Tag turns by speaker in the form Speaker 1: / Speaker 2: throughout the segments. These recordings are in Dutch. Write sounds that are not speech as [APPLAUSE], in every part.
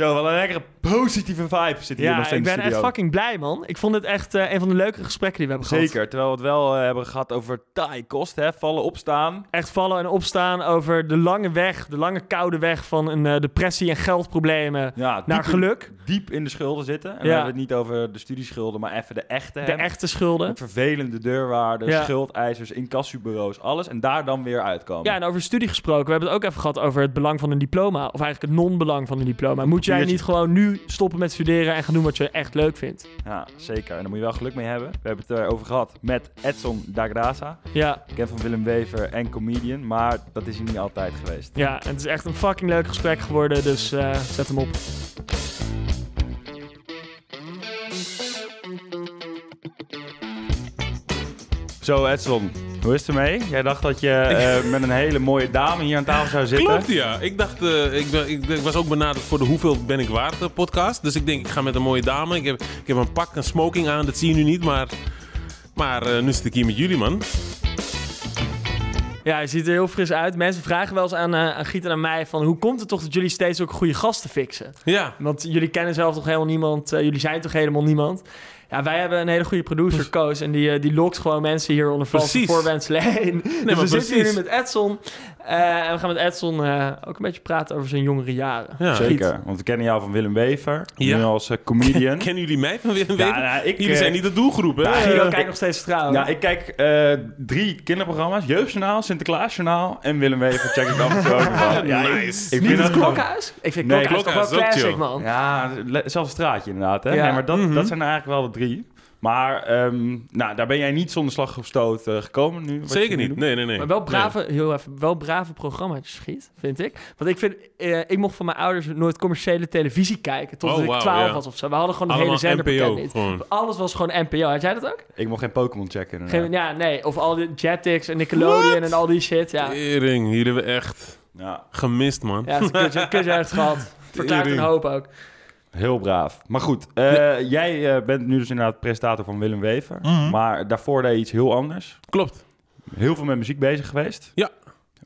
Speaker 1: Zo, wel een lekkere positieve vibe zit hier nog
Speaker 2: Ja,
Speaker 1: steeds
Speaker 2: ik
Speaker 1: in de
Speaker 2: ben echt fucking blij, man. Ik vond het echt eh, een van de leukere gesprekken die we hebben gehad.
Speaker 1: Zeker, terwijl we het wel eh, hebben gehad over taai kost, hè? Vallen, opstaan.
Speaker 2: Echt vallen en opstaan over de lange weg, de lange koude weg van een eh, depressie en geldproblemen
Speaker 1: Ja,
Speaker 2: naar
Speaker 1: in-
Speaker 2: geluk.
Speaker 1: diep in de schulden zitten. En
Speaker 2: Ja.
Speaker 1: dan hebben we het niet over de studieschulden, maar even de echte.
Speaker 2: De echte schulden.
Speaker 1: Met vervelende deurwaarden,
Speaker 2: Ja.
Speaker 1: schuldeisers, incassobureaus, alles. En daar dan weer uitkomen.
Speaker 2: Ja, en over studie gesproken. We hebben het ook even gehad over het belang van een diploma. Of eigenlijk het non-belang van een diploma. Moet jij niet gewoon nu stoppen met studeren en gaan doen wat je echt leuk vindt?
Speaker 1: Ja, zeker. En daar moet je wel geluk mee hebben. We hebben het erover gehad met Edson Dagrasa.
Speaker 2: Ja,
Speaker 1: Bekend van Willem Wever en comedian. Maar dat is hij niet altijd geweest.
Speaker 2: ja. En het is echt een fucking leuk gesprek geworden. Dus eh, zet hem op.
Speaker 1: Zo, Edson. Hoe is het ermee? Jij dacht dat je eh, met een hele mooie dame hier aan tafel zou zitten.
Speaker 3: Klopt, ja. Ik dacht, eh, ik, ben- ik, ik was ook benaderd voor de Hoeveel Ben ik Waard eh, podcast. Dus ik denk, ik ga met een mooie dame. Ik heb, ik heb een pak, een smoking aan, dat zie je nu niet. Maar, maar eh, nu zit ik hier met jullie, man.
Speaker 2: Ja, je ziet er heel fris uit. Mensen vragen wel eens aan, eh aan Giet en aan mij van... hoe komt het toch dat jullie steeds ook goede gasten fixen?
Speaker 3: Ja,
Speaker 2: Want jullie kennen zelf toch helemaal niemand. jullie zijn toch helemaal niemand. Ja, wij hebben een hele goede producer, Koos. En die, eh, die lokt gewoon mensen hier onder valse
Speaker 3: Precies.
Speaker 2: voorwendselen heen. dus we zitten hier nu met Edson. Eh, en we gaan met Edson eh, ook een beetje praten over zijn jongere jaren.
Speaker 3: Ja.
Speaker 1: Zeker, want we kennen jou van Willem Wever.
Speaker 3: Ja.
Speaker 1: Nu als eh, comedian. [LAUGHS]
Speaker 3: kennen jullie mij van Willem
Speaker 1: Ja,
Speaker 3: Wever?
Speaker 1: nou, ik,
Speaker 3: Jullie zijn niet de doelgroep, hè?
Speaker 1: Ja, eh,
Speaker 2: kijkt nog steeds trouw.
Speaker 1: Ja, ik kijk eh, drie kinderprogramma's. Jeugdjournaal, Sinterklaasjournaal en Willem Wever check ik af en toe ook [LAUGHS] nog wel. Ja, ik-
Speaker 3: Nice.
Speaker 1: Ik
Speaker 2: Niet
Speaker 1: vind
Speaker 2: het
Speaker 1: dat
Speaker 2: klokhuis? Ik vind
Speaker 1: Nee,
Speaker 2: klokhuis toch wel classic, man.
Speaker 1: Ja, zelfs straatje inderdaad. Hè?
Speaker 2: Ja.
Speaker 1: Nee, maar dat,
Speaker 3: Mhm.
Speaker 1: dat zijn eigenlijk wel de drie. Maar ehm, nou, daar ben jij niet zonder slag of stoot eh, gekomen nu.
Speaker 3: Zeker
Speaker 1: nu
Speaker 3: niet.
Speaker 1: doet.
Speaker 3: Nee, nee, nee.
Speaker 2: Maar wel
Speaker 3: Nee.
Speaker 2: brave, heel even, wel brave programma's schiet, vind ik. Want ik vind, eh, ik mocht van mijn ouders nooit commerciële televisie kijken totdat
Speaker 3: Oh,
Speaker 2: ik
Speaker 3: wauw,
Speaker 2: 12
Speaker 3: ja.
Speaker 2: was of zo. We hadden gewoon de hele zenderpakket
Speaker 3: NPO
Speaker 2: niet.
Speaker 3: gewoon.
Speaker 2: Alles was gewoon NPO. Had jij dat ook?
Speaker 1: Ik mocht geen Pokémon checken.
Speaker 2: Geen, ja, nee. Of al die Jetix en Nickelodeon en al die shit. Ja,
Speaker 3: Tering, hier hebben we echt
Speaker 1: Ja,
Speaker 3: gemist, man.
Speaker 2: ja het is een kutje, kutje echt gehad. Verklaart een [LAUGHS] hoop ook.
Speaker 1: Heel braaf. Maar goed, eh, jij eh, bent nu dus inderdaad presentator van Willem Wever.
Speaker 3: Mhm.
Speaker 1: Maar daarvoor deed je iets heel anders.
Speaker 3: Klopt.
Speaker 1: Heel veel met muziek bezig geweest.
Speaker 3: Ja.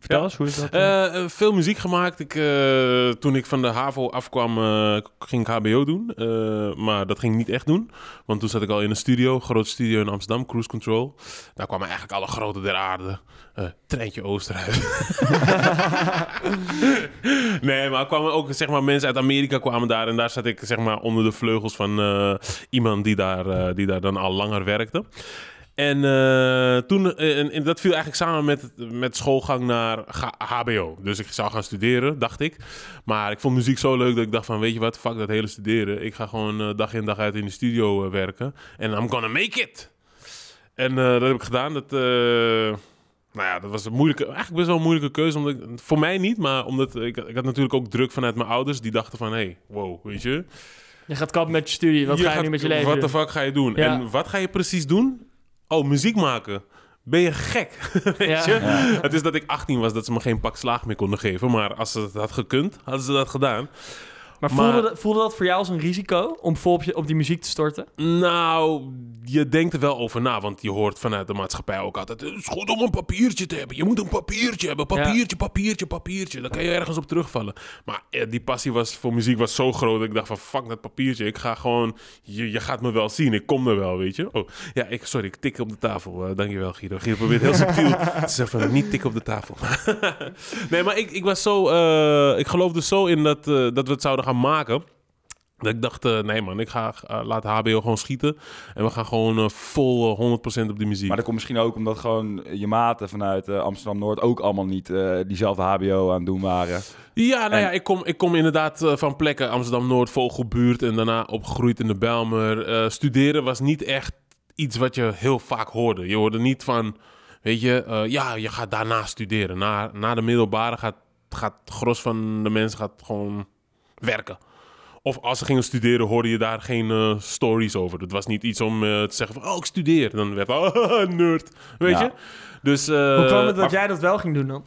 Speaker 1: Vertel
Speaker 3: Ja.
Speaker 1: eens, hoe is dat? dan?
Speaker 3: Eh, eh, veel muziek gemaakt. Ik, eh, toen ik van de HAVO afkwam, eh, ging ik HBO doen. Eh, maar dat ging ik niet echt doen. Want toen zat ik al in een studio, grote studio in Amsterdam, Cruise Control. Daar kwamen eigenlijk alle grote der aarde. Eh, Treintje Oosterhuis. [LAUGHS] nee, maar kwamen ook zeg maar, mensen uit Amerika kwamen daar. En daar zat ik zeg maar, onder de vleugels van eh, iemand die daar, eh, die daar dan al langer werkte. En eh, toen, eh, en, en dat viel eigenlijk samen met, met schoolgang naar HBO. Dus ik zou gaan studeren, dacht ik. Maar ik vond muziek zo leuk dat ik dacht van, weet je wat, fuck dat hele studeren. Ik ga gewoon eh, dag in dag uit in de studio werken. En I'm gonna make it. En dat heb ik gedaan. Dat, nou ja, dat was een moeilijke, eigenlijk best wel een moeilijke keuze. Omdat, ik- voor mij niet, maar omdat ik, ik had natuurlijk ook druk vanuit mijn ouders. Die dachten van, hey, wow, weet je.
Speaker 2: Je gaat kappen met je studie. Wat
Speaker 3: Je
Speaker 2: ga je nu met je leven
Speaker 3: Wat de fuck ga je doen?
Speaker 2: Ja.
Speaker 3: En wat ga je precies doen? Oh, muziek maken. Ben je gek? [LAUGHS] Weet je?
Speaker 1: Ja.
Speaker 3: Het is dat ik 18 was dat ze me geen pak slaag meer konden geven. Maar als ze het had gekund, hadden ze dat gedaan.
Speaker 2: Maar, Voelde, dat, voelde dat voor jou als een risico om vol op, je, op die muziek te storten?
Speaker 3: Nou, je denkt er wel over na. Want je hoort vanuit de maatschappij ook altijd... Het is goed om een papiertje te hebben. Je moet een papiertje hebben. Papiertje, papiertje, papiertje. Dan kan je ergens op terugvallen. Maar eh, die passie was, voor muziek was zo groot... dat ik dacht van, fuck dat papiertje. Ik ga gewoon... Je, je gaat me wel zien. Ik kom er wel, weet je. Oh, ja, ik, sorry. Ik tik op de tafel. Eh, dankjewel, Guido. Guido probeert heel subtiel [LAUGHS] te zeggen van... Niet tikken op de tafel. [LAUGHS] nee, maar ik, ik was zo... eh, ik geloofde zo in dat, dat we het zouden gaan maken... Dat ik dacht, eh, nee man, ik ga eh, laten HBO gewoon schieten. En we gaan gewoon eh, vol eh, 100% op die muziek.
Speaker 1: Maar dat komt misschien ook omdat gewoon je maten vanuit Amsterdam-Noord ook allemaal niet diezelfde HBO aan het doen waren.
Speaker 3: Ja, nou
Speaker 1: En-
Speaker 3: ja, ik kom, ik kom inderdaad van plekken Amsterdam-Noord, Vogelbuurt en daarna opgegroeid in de Bijlmer. Studeren was niet echt iets wat je heel vaak hoorde. Je hoorde niet van, weet je, ja, je gaat daarna studeren. Na, na de middelbare gaat, gaat het gros van de mensen gaat gewoon werken. Of als ze gingen studeren, hoorde je daar geen eh, stories over. Het was niet iets om eh, te zeggen van, oh, ik studeer. Dan werd het, [LAUGHS] oh, nerd, weet
Speaker 1: Ja.
Speaker 3: je. Dus, eh,
Speaker 2: Hoe kwam het dat
Speaker 3: maar-
Speaker 2: jij dat wel ging doen dan?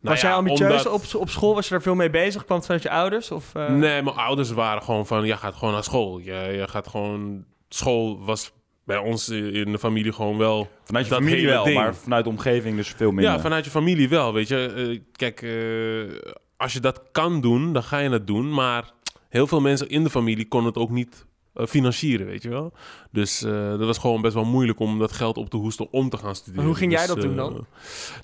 Speaker 3: nou
Speaker 2: was
Speaker 3: ja,
Speaker 2: jij ambitieus
Speaker 3: omdat-
Speaker 2: op, op school? Was je daar veel mee bezig? Kwam het vanuit je ouders? Of, eh,
Speaker 3: Nee, mijn ouders waren gewoon van, je gaat gewoon naar school. Je, je gaat gewoon... School was bij ons in de familie gewoon wel...
Speaker 1: Vanuit je
Speaker 3: Dat
Speaker 1: familie wel,
Speaker 3: ding.
Speaker 1: maar vanuit de omgeving dus veel minder.
Speaker 3: Ja, vanuit je familie wel, weet je. Kijk, eh, als je dat kan doen, dan ga je het doen. Maar heel veel mensen in de familie konden het ook niet eh, financieren, weet je wel. Dus eh, dat was gewoon best wel moeilijk om dat geld op te hoesten om te gaan studeren.
Speaker 2: hoe ging jij
Speaker 3: Dus,
Speaker 2: dat doen
Speaker 3: eh,
Speaker 2: dan?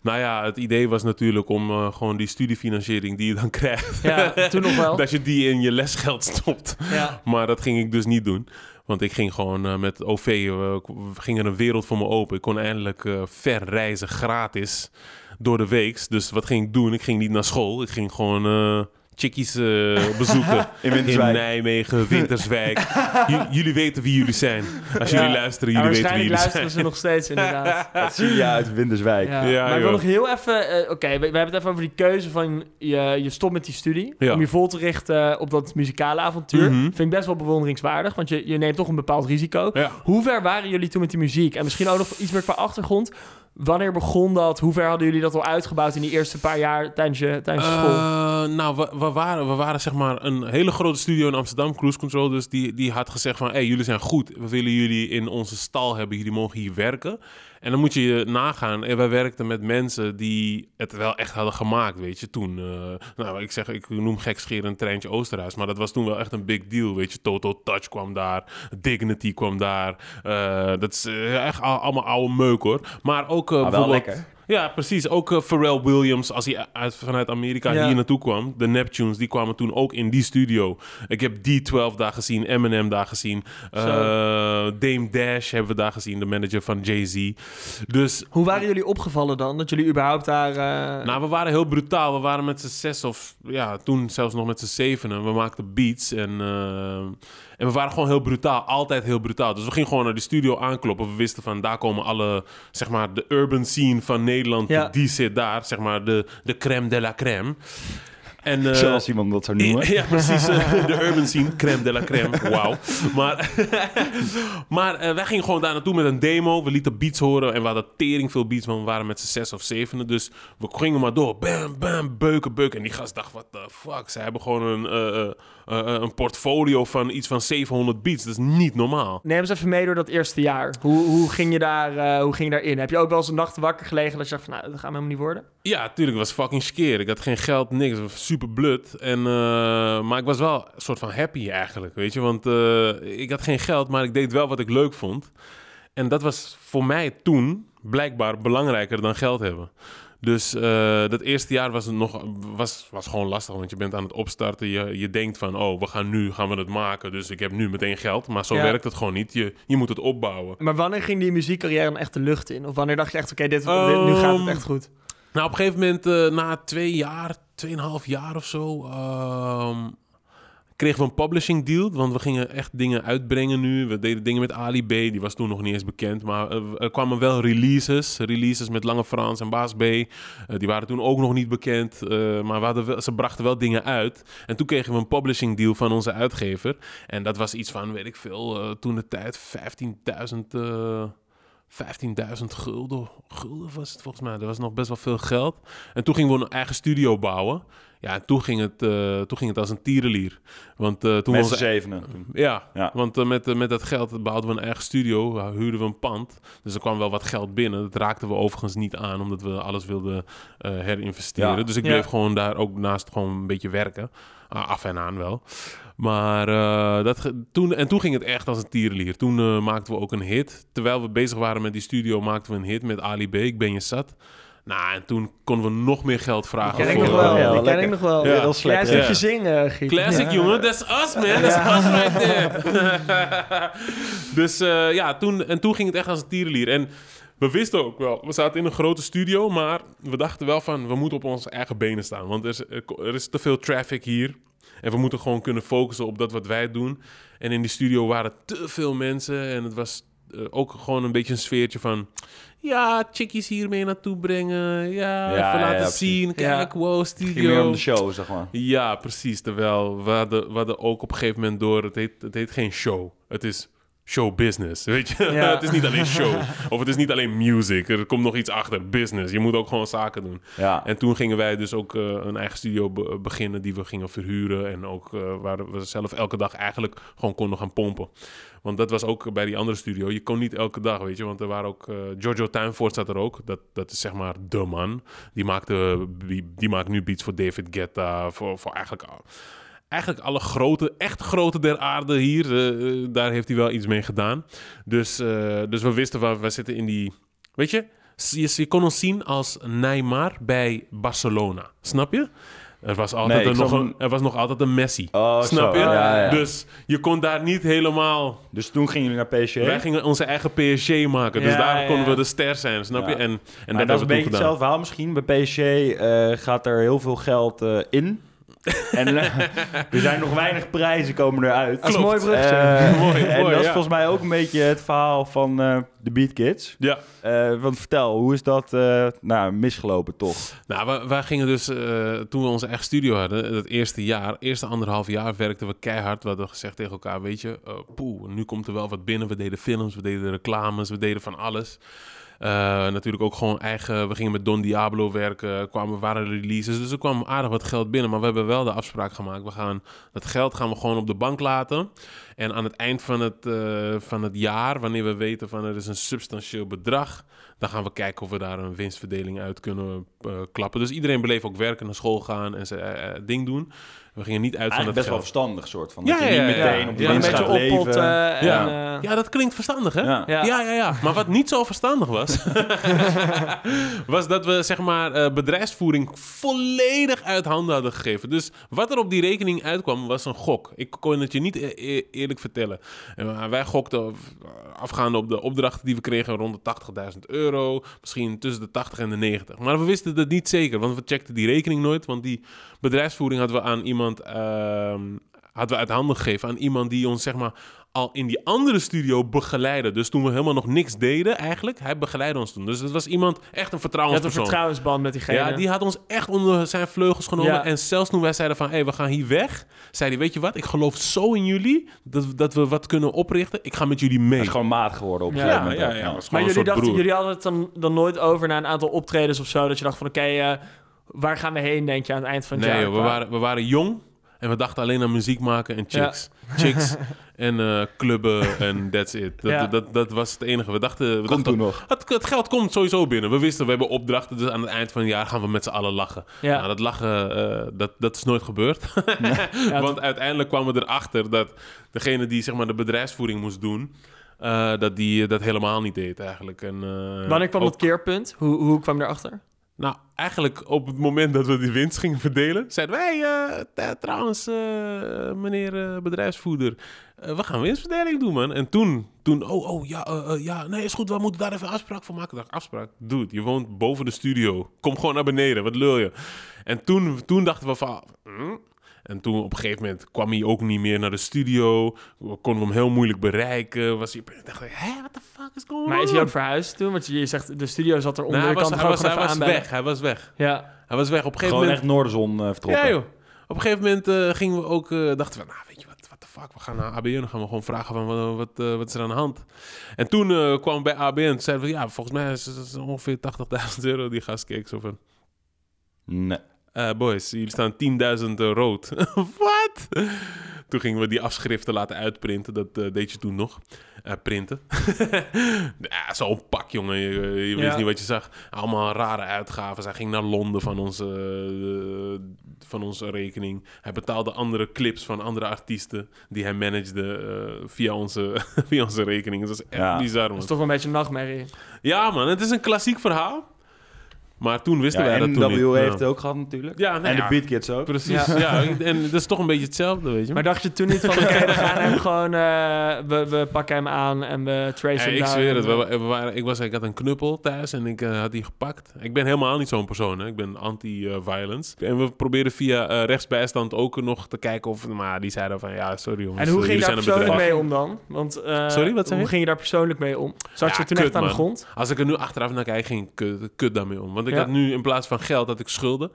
Speaker 3: nou ja, het idee was natuurlijk om gewoon die studiefinanciering die je dan [LAUGHS] krijgt,
Speaker 2: Ja, toen nog wel. [LAUGHS]
Speaker 3: dat je die in je lesgeld stopt.
Speaker 2: Ja.
Speaker 3: Maar dat ging ik dus niet doen. Want ik ging gewoon met OV, we gingen een wereld voor me open. Ik kon eindelijk ver reizen gratis door de weeks. Dus wat ging ik doen? Ik ging niet naar school. Ik ging gewoon eh chickies eh, bezoeken. [LAUGHS]
Speaker 1: In Winterswijk.
Speaker 3: Nijmegen, Winterswijk. J- jullie weten wie jullie zijn. Als
Speaker 2: Ja.
Speaker 3: jullie luisteren, jullie weten wie jullie
Speaker 2: luisteren
Speaker 3: zijn.
Speaker 2: ze nog steeds inderdaad. [LAUGHS]
Speaker 1: Dat zie je uit Winterswijk.
Speaker 2: Ja.
Speaker 3: Ja,
Speaker 2: maar ik wil nog heel even... eh, Oké, we, we hebben het even over die keuze van je, je stopt met die studie.
Speaker 3: Ja.
Speaker 2: Om je vol te richten op dat muzikale avontuur.
Speaker 3: Mhm.
Speaker 2: Vind ik best wel bewonderingswaardig. Want je, je neemt toch een bepaald risico.
Speaker 3: Ja.
Speaker 2: Hoe ver waren jullie toen met die muziek? En misschien ook nog iets meer qua achtergrond. Wanneer begon dat? Hoe ver hadden jullie dat al uitgebouwd in die eerste paar jaar tijdens je, tijdens school?
Speaker 3: Eh, nou, we, we, waren, we waren zeg maar een hele grote studio in Amsterdam, Cruise Control. Dus die, die had gezegd van, hey, jullie zijn goed. We willen jullie in onze stal hebben. Jullie mogen hier werken. En dan moet je je nagaan. En wij werkten met mensen die het wel echt hadden gemaakt, weet je, toen. eh, nou, ik zeg, ik noem gekscherend Treintje Oosterhuis. Maar dat was toen wel echt een big deal, weet je. Toto Touch kwam daar. Dignity kwam daar. Eh, dat is eh, echt al- allemaal oude meuk, hoor. Maar ook...
Speaker 1: wel
Speaker 3: bijvoorbeeld-
Speaker 1: lekker.
Speaker 3: Ja, precies. Ook eh, Pharrell Williams, als hij uit, vanuit Amerika
Speaker 2: Ja.
Speaker 3: hier naartoe kwam. De Neptunes, die kwamen toen ook in die studio. Ik heb D12 daar gezien, Eminem daar gezien. eh, Dame Dash hebben we daar gezien, de manager van Jay-Z. Dus,
Speaker 2: Hoe waren jullie opgevallen dan? Dat jullie überhaupt daar... eh,
Speaker 3: nou, we waren heel brutaal. We waren met z'n zes of, ja, toen zelfs nog met z'n zevenen. We maakten beats en... en we waren gewoon heel brutaal, altijd heel brutaal. Dus we gingen gewoon naar de studio aankloppen. We wisten van, daar komen alle, zeg maar, de urban scene van Nederland,
Speaker 2: Ja.
Speaker 3: die zit daar. Zeg maar, de, de crème de la crème. En, eh,
Speaker 1: Zoals iemand dat zou noemen.
Speaker 3: ja, [LAUGHS] precies. eh, [LAUGHS] de urban scene, crème de la crème. Wauw. Maar, [LAUGHS] maar eh, wij gingen gewoon daar naartoe met een demo. We lieten beats horen en we hadden tering veel beats, want we waren met z'n zes of zevenen. Dus we gingen maar door. Bam, bam, beuken, beuken. En die gast dacht, what the fuck? Ze hebben gewoon een, eh, eh, een portfolio van iets van 700 beats. Dat is niet normaal.
Speaker 2: Neem eens even mee door dat eerste jaar. Hoe, hoe, ging je daar, eh, hoe ging je daarin? Heb je ook wel eens een nacht wakker gelegen dat je dacht van... Nou, dat gaat me helemaal niet worden?
Speaker 3: Ja, tuurlijk. Het was fucking skeer. Ik had geen geld, niks. Super blut. En, maar ik was wel een soort van happy eigenlijk, weet je. Want ik had geen geld, maar ik deed wel wat ik leuk vond. En dat was voor mij toen blijkbaar belangrijker dan geld hebben. Dus eh, dat eerste jaar was, het nog, was, was gewoon lastig, want je bent aan het opstarten. Je, je denkt van, oh, we gaan nu gaan we het maken, dus ik heb nu meteen geld. Maar zo
Speaker 2: Ja.
Speaker 3: werkt het gewoon niet. Je, je moet het opbouwen.
Speaker 2: Maar wanneer ging die muziekcarrière dan echt de lucht in? Of wanneer dacht je echt, oké, dit, dit- nu gaat het
Speaker 3: Ehm,
Speaker 2: echt goed?
Speaker 3: Nou, op een gegeven moment, eh, na twee jaar, tweeënhalf jaar of zo, ehm, kregen we een publishing deal. Want we gingen echt dingen uitbrengen nu. We deden dingen met Ali B, die was toen nog niet eens bekend. Maar eh, er kwamen wel releases. Releases met Lange Frans en Baas B. Eh, die waren toen ook nog niet bekend. eh, maar ze brachten wel dingen uit. En toen kregen we een publishing deal van onze uitgever. En dat was iets van, weet ik veel, toen de tijd 15.000... eh 15.000 gulden. Gulden was het volgens mij. Dat was nog best wel veel geld. En toen gingen we een eigen studio bouwen. Ja, en toen ging het, eh, toen ging het als een tierenlier. Want eh, toen
Speaker 1: Met
Speaker 3: was
Speaker 1: zevenen.
Speaker 3: ja,
Speaker 1: Ja.
Speaker 3: want eh, met, met dat geld bouwden we een eigen studio, huurden we een pand. Dus er kwam wel wat geld binnen. Dat raakten we overigens niet aan, omdat we alles wilden eh, herinvesteren.
Speaker 1: Ja.
Speaker 3: Dus ik
Speaker 2: Ja.
Speaker 3: bleef gewoon daar ook naast gewoon een beetje werken. Ah, af en aan wel. Maar eh, dat, toen, en toen ging het echt als een tierenlier. Toen eh, maakten we ook een hit. Terwijl we bezig waren met die studio, maakten we een hit met Ali B. Ik ben je zat. Nou, en toen konden we nog meer geld vragen.
Speaker 2: Die ken ik
Speaker 3: voor,
Speaker 2: nog wel.
Speaker 3: eh,
Speaker 1: ja,
Speaker 2: die ken
Speaker 1: lekker.
Speaker 2: ik nog wel.
Speaker 3: Ja.
Speaker 1: Heel slecht.
Speaker 3: Ja.
Speaker 2: zingen, Giet.
Speaker 3: Classic,
Speaker 2: Ja.
Speaker 3: jongen. That's us, man. That's us right there. [LAUGHS] dus eh, ja, toen, en toen ging het echt als een tierenlier. En we wisten ook wel, we zaten in een grote studio, maar we dachten wel van, we moeten op onze eigen benen staan. Want er is, er is te veel traffic hier. En we moeten gewoon kunnen focussen op dat wat wij doen. En in die studio waren te veel mensen. En het was eh, ook gewoon een beetje een sfeertje van... Ja, chickies hiermee naartoe brengen. Ja,
Speaker 1: Ja,
Speaker 3: even laten
Speaker 1: ja,
Speaker 3: zien. Kijk, wow,
Speaker 1: Ging meer om
Speaker 3: studio.
Speaker 1: de show, zeg maar.
Speaker 3: Ja, precies. Terwijl we hadden, we hadden ook op een gegeven moment door... Het heet, het heet geen show. Het is show business, weet je?
Speaker 2: Ja. [LAUGHS]
Speaker 3: het is niet alleen show. [LAUGHS] Of het is niet alleen music. Er komt nog iets achter. Business. Je moet ook gewoon zaken doen.
Speaker 1: Ja.
Speaker 3: En toen gingen wij dus ook eh, een eigen studio be- beginnen... die we gingen verhuren. En ook eh, waar we zelf elke dag eigenlijk gewoon konden gaan pompen. Want dat was ook bij die andere studio. Je kon niet elke dag, weet je. Want er waren ook... eh, Giorgio Tuinvoort zat er ook. Dat, dat is zeg maar de man. Die, maakte, die, die maakt nu beats voor David Guetta. Voor, voor eigenlijk... al- eigenlijk alle grote, echt grote der aarde hier, eh, eh, daar heeft hij wel iets mee gedaan. Dus, eh, dus we wisten, waar we zitten in die... Weet je, je, je kon ons zien als Neymar bij Barcelona. Snap je? Er was, altijd
Speaker 1: Nee,
Speaker 3: nog een, er was nog altijd een Messi.
Speaker 1: Oh,
Speaker 3: Snap
Speaker 1: zo.
Speaker 3: je?
Speaker 1: Ja, ja.
Speaker 3: Dus je kon daar niet helemaal...
Speaker 1: Dus toen gingen jullie naar PSG.
Speaker 3: Wij gingen onze eigen PSG maken. Dus
Speaker 2: Ja,
Speaker 3: daar
Speaker 2: ja,
Speaker 3: konden we de ster zijn, snap je?
Speaker 1: Ja.
Speaker 3: En, en
Speaker 1: En
Speaker 3: dat,
Speaker 1: dat is
Speaker 3: hebben we
Speaker 1: een beetje hetzelfde verhaal misschien. Bij PSG eh, gaat er heel veel geld eh, in. En eh, [LAUGHS] er zijn nog weinig prijzen komen eruit.
Speaker 2: Dat is mooi bruggetje.
Speaker 1: Eh,
Speaker 3: Mooi,
Speaker 1: en
Speaker 3: mooi,
Speaker 1: dat is
Speaker 3: ja.
Speaker 1: volgens mij ook een beetje het verhaal van eh, de Beat Kids.
Speaker 3: Ja.
Speaker 1: Eh, want vertel, hoe is dat eh, nou, misgelopen toch?
Speaker 3: Nou, wij, wij gingen dus, eh, toen we onze eigen studio hadden, dat eerste jaar, eerste anderhalf jaar werkten we keihard. We hadden gezegd tegen elkaar, weet je, eh poeh, nu komt er wel wat binnen. We deden films, we deden reclames, we deden van alles. Eh, natuurlijk ook gewoon eigen, we gingen met Don Diablo werken, kwamen, waren releases. Dus er kwam aardig wat geld binnen, maar we hebben wel de afspraak gemaakt. We gaan, dat geld gaan we gewoon op de bank laten. En aan het eind van het, eh, van het jaar, wanneer we weten van er is een substantieel bedrag, dan gaan we kijken of we daar een winstverdeling uit kunnen eh, klappen. Dus iedereen bleef ook werken, naar school gaan en zijn eh, ding doen. We gingen niet uit van het
Speaker 1: best wel verstandig soort van.
Speaker 3: Ja,
Speaker 1: dat je
Speaker 3: ja,
Speaker 1: niet meteen
Speaker 3: ja.
Speaker 1: op die
Speaker 3: Ja,
Speaker 2: een
Speaker 1: winst
Speaker 2: beetje
Speaker 1: gaat leven.
Speaker 3: Ja.
Speaker 2: en,
Speaker 3: Ja, dat klinkt verstandig, hè?
Speaker 1: Ja.
Speaker 2: Ja.
Speaker 3: Ja, ja, ja. Maar wat niet zo verstandig was, [LAUGHS] was dat we zeg maar eh, bedrijfsvoering volledig uit handen hadden gegeven. Dus wat er op die rekening uitkwam, was een gok. Ik kon het je niet e- e- vertellen. En, maar wij gokten eh, afgaande op de opdrachten die we kregen rond de 80.000 euro. Misschien tussen de 80 en de 90. Maar we wisten het niet zeker, want we checkten die rekening nooit. Want die bedrijfsvoering hadden we aan iemand... ehm, hadden we uit handen gegeven aan iemand die ons zeg maar al in die andere studio begeleidde. Dus toen we helemaal nog niks deden eigenlijk, hij begeleidde ons toen. Dus het was iemand, echt een
Speaker 2: Je had een
Speaker 3: vertrouwenspersoon.
Speaker 2: vertrouwensband met diegene.
Speaker 3: Ja, die had ons echt onder zijn vleugels genomen.
Speaker 2: Ja.
Speaker 3: En zelfs toen wij zeiden van, hé, hey, we gaan hier weg, zei hij, weet je wat, ik geloof zo in jullie, dat, dat we wat kunnen oprichten. Ik ga met jullie mee.
Speaker 1: Dat is gewoon maat geworden op een
Speaker 2: Ja.
Speaker 1: gegeven
Speaker 3: ja,
Speaker 1: moment.
Speaker 3: ja, ja,
Speaker 2: Maar jullie, dachten,
Speaker 3: broer.
Speaker 2: jullie hadden het dan, dan nooit over na een aantal optredens of zo. Dat je dacht van oké, eh, waar gaan we heen denk je aan het eind van het
Speaker 3: Nee,
Speaker 2: jaar?
Speaker 3: joh, we, waren, we waren jong en we dachten alleen aan muziek maken en chicks. Chicks [LAUGHS] en eh, clubben en that's it. Dat,
Speaker 2: Ja.
Speaker 3: dat, dat was het enige. We dachten... We dachten
Speaker 1: toen nog.
Speaker 3: het, het geld komt sowieso binnen. We wisten, we hebben opdrachten, dus aan het eind van het jaar gaan we met z'n allen lachen.
Speaker 2: Ja.
Speaker 3: Nou, dat lachen, eh, dat, dat is nooit gebeurd. [LAUGHS]
Speaker 2: Ja, [LAUGHS]
Speaker 3: Want uiteindelijk kwamen we erachter dat degene die zeg maar, de bedrijfsvoering moest doen, eh, dat die dat helemaal niet deed eigenlijk. En, eh,
Speaker 2: Wanneer kwam
Speaker 3: ook-
Speaker 2: dat keerpunt? Hoe, hoe kwam je erachter?
Speaker 3: Nou, eigenlijk op het moment dat we die winst gingen verdelen, zeiden wij, eh, t- trouwens, eh, meneer eh, bedrijfsvoerder, eh, we gaan winstverdeling doen, man. En toen, toen oh, oh, ja, eh, eh, ja, nee, is goed, we moeten daar even afspraak voor maken. Dacht, afspraak? Dude, je woont boven de studio. Kom gewoon naar beneden, wat lul je? En toen, toen dachten we van, hm? En toen op een gegeven moment kwam hij ook niet meer naar de studio. We konden hem heel moeilijk bereiken. Was hij, dacht ik, hè, what the fuck is going on?
Speaker 2: Maar is hij ook verhuisd toen? Want je zegt, de studio zat er onder.
Speaker 3: Nou,
Speaker 2: je
Speaker 3: hij
Speaker 2: kan
Speaker 3: was, hij
Speaker 2: ook
Speaker 3: was, hij was weg, hij was weg.
Speaker 2: Ja.
Speaker 3: Hij was weg. Op een gegeven
Speaker 1: Gewoon
Speaker 3: moment...
Speaker 1: echt Noorderzon eh, vertrokken.
Speaker 3: Ja, joh. Op een gegeven moment eh, gingen we ook, eh, dachten we, nou, weet je wat, what the fuck, we gaan naar ABN, dan gaan we gewoon vragen van wat, wat, wat is er aan de hand. En toen eh, kwamen we bij ABN, toen zeiden we, ja, volgens mij is het ongeveer 80.000 euro. Die gast keek zo van,
Speaker 1: Nee.
Speaker 3: Eh, boys, jullie staan 10.000 rood. [LAUGHS] Wat? Toen gingen we die afschriften laten uitprinten. Dat eh, deed je toen nog. Eh, printen. [LAUGHS] ja, zo'n pak, jongen. Je, je wist
Speaker 2: Ja.
Speaker 3: niet wat je zag. Allemaal rare uitgaven. Hij ging naar Londen van onze, eh, van onze rekening. Hij betaalde andere clips van andere artiesten... die hij managede eh, via, onze, [LAUGHS] via onze rekening. Dat is echt
Speaker 1: Ja.
Speaker 3: bizar,
Speaker 2: Dat
Speaker 3: man.
Speaker 2: is toch wel een beetje een nachtmerrie.
Speaker 3: Ja, man. Het is een klassiek verhaal. Maar toen wisten
Speaker 1: Ja,
Speaker 3: wij dat
Speaker 1: en
Speaker 3: toen niet.
Speaker 1: W heeft het ook gehad natuurlijk.
Speaker 3: Ja, nou
Speaker 1: en
Speaker 3: ja.
Speaker 1: de Beat Kids ook.
Speaker 3: Precies,
Speaker 2: Ja.
Speaker 3: ja. En dat is toch een beetje hetzelfde, weet je.
Speaker 2: Maar dacht je toen niet van, oké, we gaan hem gewoon... eh, we, we pakken hem aan en we tracen
Speaker 3: Ja,
Speaker 2: hem
Speaker 3: ik
Speaker 2: daar
Speaker 3: zweer het. We, we waren, ik, was, ik had een knuppel thuis en ik eh, had die gepakt. Ik ben helemaal niet zo'n persoon. Hè. Ik ben anti-violence. en we probeerden via eh, rechtsbijstand ook nog te kijken of... Maar die zeiden van, ja, sorry jongens.
Speaker 2: En hoe ging je daar persoonlijk mee om dan? Want, eh,
Speaker 3: Sorry, wat zei
Speaker 2: Hoe
Speaker 3: je?
Speaker 2: ging je daar persoonlijk mee om? Zat
Speaker 3: Ja,
Speaker 2: je toen
Speaker 3: kut,
Speaker 2: echt aan de grond?
Speaker 3: Als ik er nu achteraf naar kijk, ging ik kut, kut daarmee om. Want ik
Speaker 2: Ja.
Speaker 3: had nu in plaats van geld, had ik schulden.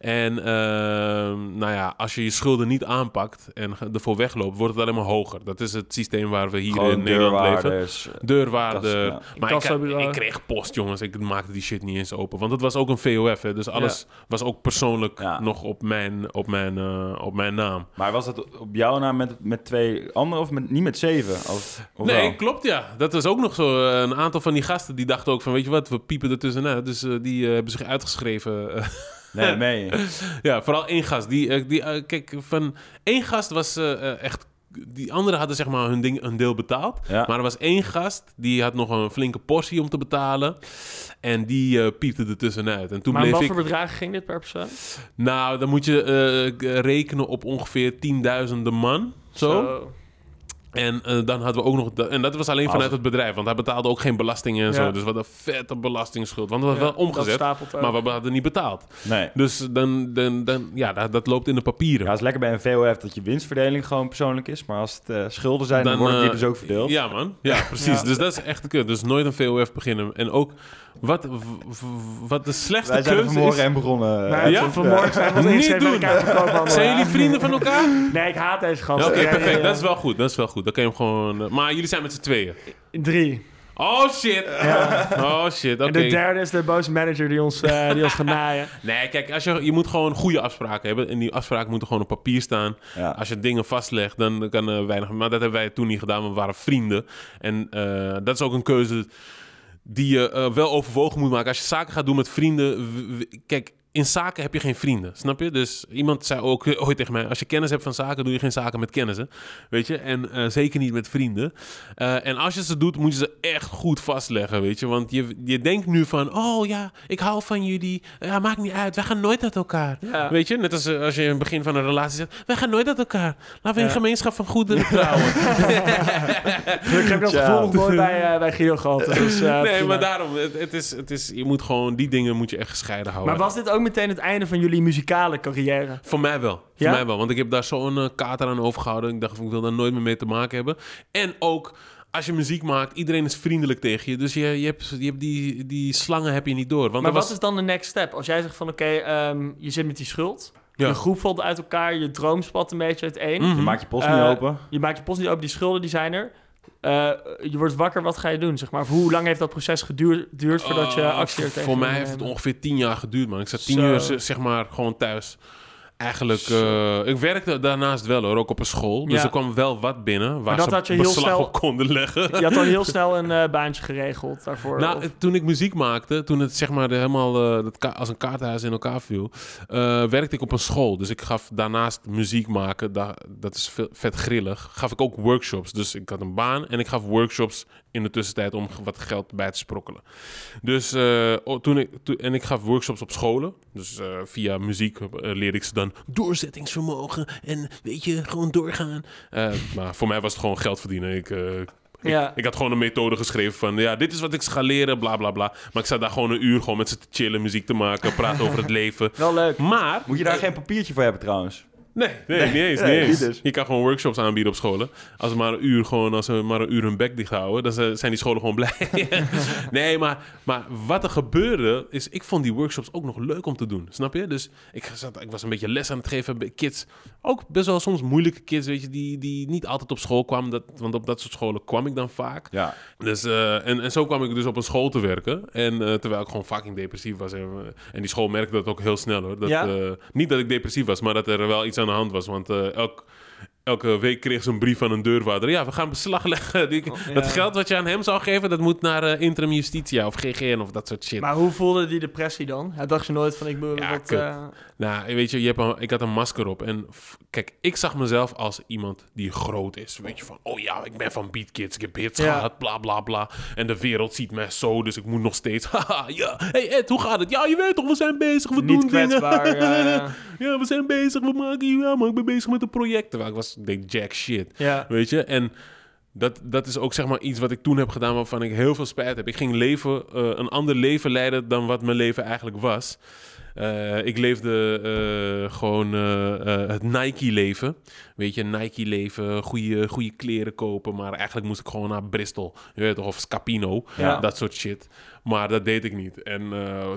Speaker 3: En ehm, nou ja, als je je schulden niet aanpakt en ervoor wegloopt, wordt het alleen maar hoger. Dat is het systeem waar we hier
Speaker 1: Gewoon
Speaker 3: in Nederland leven. Deurwaarder.
Speaker 1: Ja.
Speaker 3: Maar ik, ik kreeg post, jongens. Ik maakte die shit niet eens open. Want het was ook een VOF, hè. Dus alles was ook persoonlijk
Speaker 1: Ja.
Speaker 3: nog op mijn, op, mijn, eh, op mijn naam.
Speaker 1: Maar was dat op jouw naam met, met twee anderen of met, niet met zeven? Of
Speaker 3: nee,
Speaker 1: wel?
Speaker 3: klopt, ja. Dat was ook nog zo. Een aantal van die gasten die dachten ook van... Weet je wat, we piepen er tussenuit. Dus eh, die eh, hebben zich uitgeschreven... eh,
Speaker 1: Nee, meen je. [LAUGHS]
Speaker 3: Ja, vooral één gast. Die, eh, die, eh, kijk, van één gast was eh, eh, echt. Die anderen hadden zeg maar hun, ding, hun deel betaald.
Speaker 1: Ja.
Speaker 3: Maar er was één gast die had nog een flinke portie om te betalen. En die eh, piepte er tussenuit. En toen
Speaker 2: Maar
Speaker 3: bleef
Speaker 2: wat
Speaker 3: ik.
Speaker 2: voor bedragen ging dit per persoon?
Speaker 3: Nou, dan moet je eh, rekenen op ongeveer tienduizenden man. Zo. En eh, dan hadden we ook nog... en dat was alleen vanuit het bedrijf. Want hij betaalde ook geen belastingen en
Speaker 2: Ja.
Speaker 3: zo. Dus wat een vette belastingsschuld. Want dat was
Speaker 2: Ja,
Speaker 3: wel omgezet. Maar we hadden niet betaald.
Speaker 1: Nee.
Speaker 3: Dus dan, dan, dan ja, dat, dat loopt in de papieren.
Speaker 1: Ja, het is lekker bij een VOF dat je winstverdeling gewoon persoonlijk is. Maar als het eh, schulden zijn, dan,
Speaker 3: Dan,
Speaker 1: worden die
Speaker 3: eh,
Speaker 1: dus ook verdeeld.
Speaker 3: Ja, man. Ja, [LAUGHS] precies.
Speaker 2: Ja.
Speaker 3: Dus dat is echt de kut. Dus nooit een VOF beginnen. En ook wat, wat de slechtste
Speaker 1: Wij zijn
Speaker 3: keuze
Speaker 1: vanmorgen
Speaker 3: is...
Speaker 1: en begonnen.
Speaker 3: Ja?
Speaker 2: vanmorgen zijn we
Speaker 3: Niet doen. Zijn jullie vrienden van elkaar?
Speaker 2: Nee, ik haat deze
Speaker 3: Ja,
Speaker 2: gasten.
Speaker 3: Oké,
Speaker 2: Ja, ja,
Speaker 3: perfect.
Speaker 2: ja.
Speaker 3: Dat is wel goed. Dat is wel goed. Dan kun je hem gewoon... eh, maar jullie zijn met z'n tweeën.
Speaker 2: Drie.
Speaker 3: Oh, shit.
Speaker 2: Ja.
Speaker 3: Oh, shit. Oké.
Speaker 2: En de derde is de boze manager die ons, eh, die ons gaat naaien. [LAUGHS]
Speaker 3: Nee, kijk, als je, je moet gewoon goede afspraken hebben. En die afspraken moeten gewoon op papier staan.
Speaker 1: Ja.
Speaker 3: Als je dingen vastlegt, dan kan er weinig... Maar dat hebben wij toen niet gedaan, want we waren vrienden. En eh, dat is ook een keuze die je eh, wel overwogen moet maken. Als je zaken gaat doen met vrienden... w- w- Kijk, in zaken heb je geen vrienden, snap je? Dus iemand zei ook [LAUGHS] ooit tegen mij... als je kennis hebt van zaken, doe je geen zaken met kennissen. Weet je? En eh, zeker niet met vrienden. Eh, en als je ze doet, moet je ze echt goed vastleggen, weet je? Want je, je denkt nu van... oh ja, ik hou van jullie. Ja, maakt niet uit, wij gaan nooit uit elkaar.
Speaker 2: Ja.
Speaker 3: Weet je, net als eh, als je in het begin van een relatie zegt... wij gaan nooit uit elkaar. Laten we
Speaker 2: Ja.
Speaker 3: gemeenschap van goederen trouwen. [LAUGHS]
Speaker 2: Gelukkig heb ik dat gevoel nooit bij, eh, bij gehad. Dus,
Speaker 3: nee,
Speaker 2: prima.
Speaker 3: maar daarom, het, het is, het is, je moet gewoon... die dingen moet je echt gescheiden houden.
Speaker 2: Maar was dit ook meteen het einde van jullie muzikale carrière?
Speaker 3: Voor mij wel.
Speaker 2: Ja?
Speaker 3: Voor mij wel. Want ik heb daar zo'n eh, kater aan overgehouden. Ik dacht, ik wil daar nooit meer mee te maken hebben. En ook, als je muziek maakt, iedereen is vriendelijk tegen je. Dus je, je hebt, je hebt die, die slangen heb je niet door. Want
Speaker 2: Maar wat
Speaker 3: was,
Speaker 2: is dan de next step? Als jij zegt van oké, ehm, je zit met die schuld.
Speaker 3: Ja.
Speaker 2: Je groep valt uit elkaar, je droom spat een beetje uiteen.
Speaker 3: Mhm.
Speaker 1: Je maakt je post
Speaker 2: Eh,
Speaker 1: niet open.
Speaker 2: Je maakt je post niet open, die schulden die zijn er. Eh, je wordt wakker, wat ga je doen? Zeg maar? Of hoe lang heeft dat proces geduurd geduurd voordat je
Speaker 3: Eh,
Speaker 2: actie tegen
Speaker 3: Voor mij heeft het ongeveer tien jaar geduurd, man. Ik zat tien
Speaker 2: Zo.
Speaker 3: uur, zeg maar, gewoon thuis. Eigenlijk, eh, ik werkte daarnaast wel hoor, ook op een school. Dus
Speaker 2: Ja.
Speaker 3: er kwam wel wat binnen waar
Speaker 2: dat
Speaker 3: ze
Speaker 2: had je heel snel-
Speaker 3: op konden leggen.
Speaker 2: Je had al heel [LAUGHS] snel een eh, baantje geregeld daarvoor.
Speaker 3: Nou,
Speaker 2: Of-
Speaker 3: toen ik muziek maakte, toen het zeg maar helemaal dat ka- als een kaartenhuis in elkaar viel, werkte ik op een school. Dus ik gaf daarnaast muziek maken, da- dat is vet grillig, gaf ik ook workshops. Dus ik had een baan en ik gaf workshops in de tussentijd om wat geld bij te sprokkelen. Dus eh, toen ik, toen- en ik gaf workshops op scholen. Dus eh, via muziek eh, leerde ik ze dan doorzettingsvermogen en weet je, gewoon doorgaan. Eh, maar voor mij was het gewoon geld verdienen. Ik, eh, ik,
Speaker 2: Ja.
Speaker 3: ik had gewoon een methode geschreven van... ja, dit is wat ik ga leren, bla bla bla. Maar ik zat daar gewoon een uur gewoon met ze te chillen, muziek te maken... praten over het [LAUGHS] leven.
Speaker 2: Wel leuk.
Speaker 3: Maar...
Speaker 1: Moet je daar geen papiertje voor hebben trouwens?
Speaker 3: Nee, nee, niet eens.
Speaker 1: nee,
Speaker 3: niet eens.
Speaker 1: niet dus.
Speaker 3: Je kan gewoon workshops aanbieden op scholen. Als ze maar een uur, gewoon, als ze maar een uur hun bek dicht houden... dan zijn die scholen gewoon blij. [LAUGHS] nee, maar, maar wat er gebeurde is... ik vond die workshops ook nog leuk om te doen. Snap je? Dus ik, zat, ik was een beetje les aan het geven bij kids. Ook best wel soms moeilijke kids, weet je... die, die niet altijd op school kwamen. Dat, want op dat soort scholen kwam ik dan vaak.
Speaker 1: Ja.
Speaker 3: Dus, eh, en, en zo kwam ik dus op een school te werken. En eh, terwijl ik gewoon fucking depressief was. En, eh, en die school merkte dat ook heel snel hoor. Dat,
Speaker 2: Ja?
Speaker 3: niet dat ik depressief was, maar dat er wel iets aan de hand was. Want eh, elk, elke week kreeg ze een brief van een deurwaarder. Ja, we gaan beslag leggen. Die-
Speaker 2: Oh, ja.
Speaker 3: Dat geld wat je aan hem zou geven, dat moet naar eh, Interim Justitia of GGN of dat soort shit.
Speaker 2: Maar hoe voelde die depressie dan? Hij dacht je nooit van ik moet
Speaker 3: Ja,
Speaker 2: wat...
Speaker 3: kut.
Speaker 2: eh,
Speaker 3: Nou, weet je, je hebt een, ik had een masker op. En kijk, ik zag mezelf als iemand die groot is. Weet je, van, oh ja, ik ben van Beat Kids. Ik heb hits
Speaker 2: Ja.
Speaker 3: gehad, bla bla bla. En de wereld ziet mij zo, dus ik moet nog steeds... [LAUGHS] Haha, ja. Hey Ed, hoe gaat het? Ja, je weet toch, we zijn bezig, we
Speaker 2: Niet
Speaker 3: doen dingen.
Speaker 2: ja, [LAUGHS] ja.
Speaker 3: we zijn bezig, we maken... Ja, maar ik ben bezig met een project. Terwijl ik was, deed jack shit.
Speaker 2: ja.
Speaker 3: Weet je, en dat, dat is ook zeg maar iets wat ik toen heb gedaan waarvan ik heel veel spijt heb. Ik ging leven, eh, een ander leven leiden dan wat mijn leven eigenlijk was. Eh, ik leefde eh, gewoon het Nike-leven. Weet je, Nike-leven, goede, goede kleren kopen. Maar eigenlijk moest ik gewoon naar Bristol. Je weet toch, of Scapino.
Speaker 1: Ja.
Speaker 3: Dat soort shit. Maar dat deed ik niet. En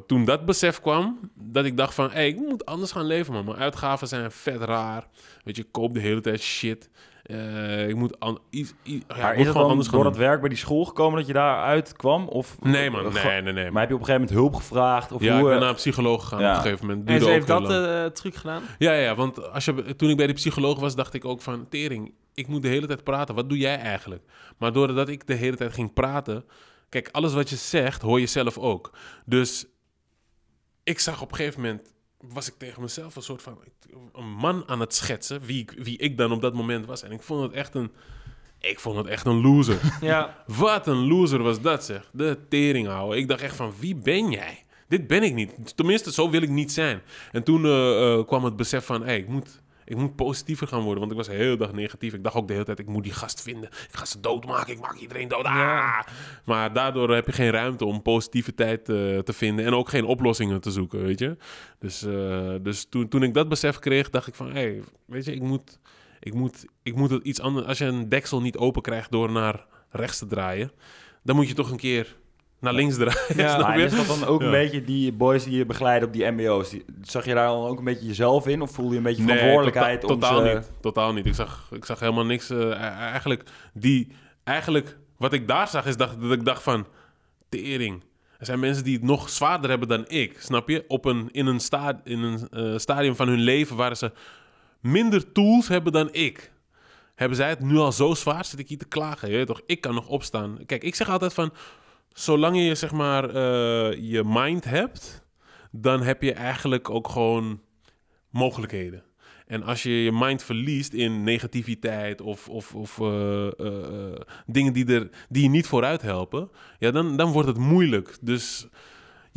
Speaker 3: toen dat besef kwam, dat ik dacht van... Hey, ik moet anders gaan leven, man. Mijn uitgaven zijn vet raar. Weet je, ik koop de hele tijd shit. Eh, ik moet, an- iets, iets- ja,
Speaker 1: maar
Speaker 3: ik moet
Speaker 1: is het
Speaker 3: gewoon anders
Speaker 1: door dat werk bij die school gekomen dat je daaruit kwam? Of.
Speaker 3: Nee, man. Nee, nee, nee.
Speaker 1: Maar heb je op een gegeven moment hulp gevraagd? Of
Speaker 3: ja,
Speaker 1: hoe,
Speaker 3: ik ben
Speaker 1: eh,
Speaker 3: naar een psycholoog gegaan
Speaker 1: ja.
Speaker 3: op een gegeven moment.
Speaker 2: En
Speaker 3: Duurde
Speaker 2: ze heeft dat eh truc gedaan?
Speaker 3: Ja, ja, want als je, toen ik bij de psycholoog was, dacht ik ook van... Tering, ik moet de hele tijd praten. Wat doe jij eigenlijk? Maar doordat ik de hele tijd ging praten... Kijk, alles wat je zegt, hoor je zelf ook. Dus ik zag op een gegeven moment... was ik tegen mezelf een soort van een man aan het schetsen, wie ik, wie ik dan op dat moment was. En ik vond het echt een, ik vond het echt een loser. [LAUGHS]
Speaker 2: Ja.
Speaker 3: Wat een loser was dat, zeg. De tering houden. Ik dacht echt van, wie ben jij? Dit ben ik niet. Tenminste, zo wil ik niet zijn. En toen eh, eh, kwam het besef van, hey, ik moet... Ik moet positiever gaan worden, want ik was de hele dag negatief. Ik dacht ook de hele tijd, ik moet die gast vinden. Ik ga ze doodmaken, ik maak iedereen dood. Ah! Maar daardoor heb je geen ruimte om positiviteit eh, te vinden en ook geen oplossingen te zoeken, weet je. Dus, eh, dus toen, toen ik dat besef kreeg, dacht ik van, hé, hey, weet je, ik moet, ik, moet, ik moet het iets anders... Als je een deksel niet open krijgt door naar rechts te draaien, dan moet je toch een keer naar links draaien. [LAUGHS]
Speaker 2: Ja.
Speaker 3: snap
Speaker 1: Maar
Speaker 3: je?
Speaker 1: is dat dan ook
Speaker 3: Ja.
Speaker 1: een beetje die boys die je begeleiden op die mbo's? Die, zag je daar dan ook een beetje jezelf in? Of voel je een beetje verantwoordelijkheid
Speaker 3: tota-
Speaker 1: om
Speaker 3: totaal
Speaker 1: ze-
Speaker 3: niet. Totaal niet. Ik zag, ik zag helemaal niks. eh, e- eigenlijk, die, eigenlijk, wat ik daar zag, is dat, dat ik dacht van... Tering. Er zijn mensen die het nog zwaarder hebben dan ik. Snap je? Op een, in een, sta, in een eh, stadium van hun leven waar ze minder tools hebben dan ik. Hebben zij het nu al zo zwaar? Zit ik hier te klagen? Je weet toch? Ik kan nog opstaan. Kijk, ik zeg altijd van... Zolang je zeg maar eh, je mind hebt... dan heb je eigenlijk ook gewoon mogelijkheden. En als je je mind verliest in negativiteit of, of, of eh, eh, dingen die, er, die je niet vooruit helpen, ja, dan, dan wordt het moeilijk. Dus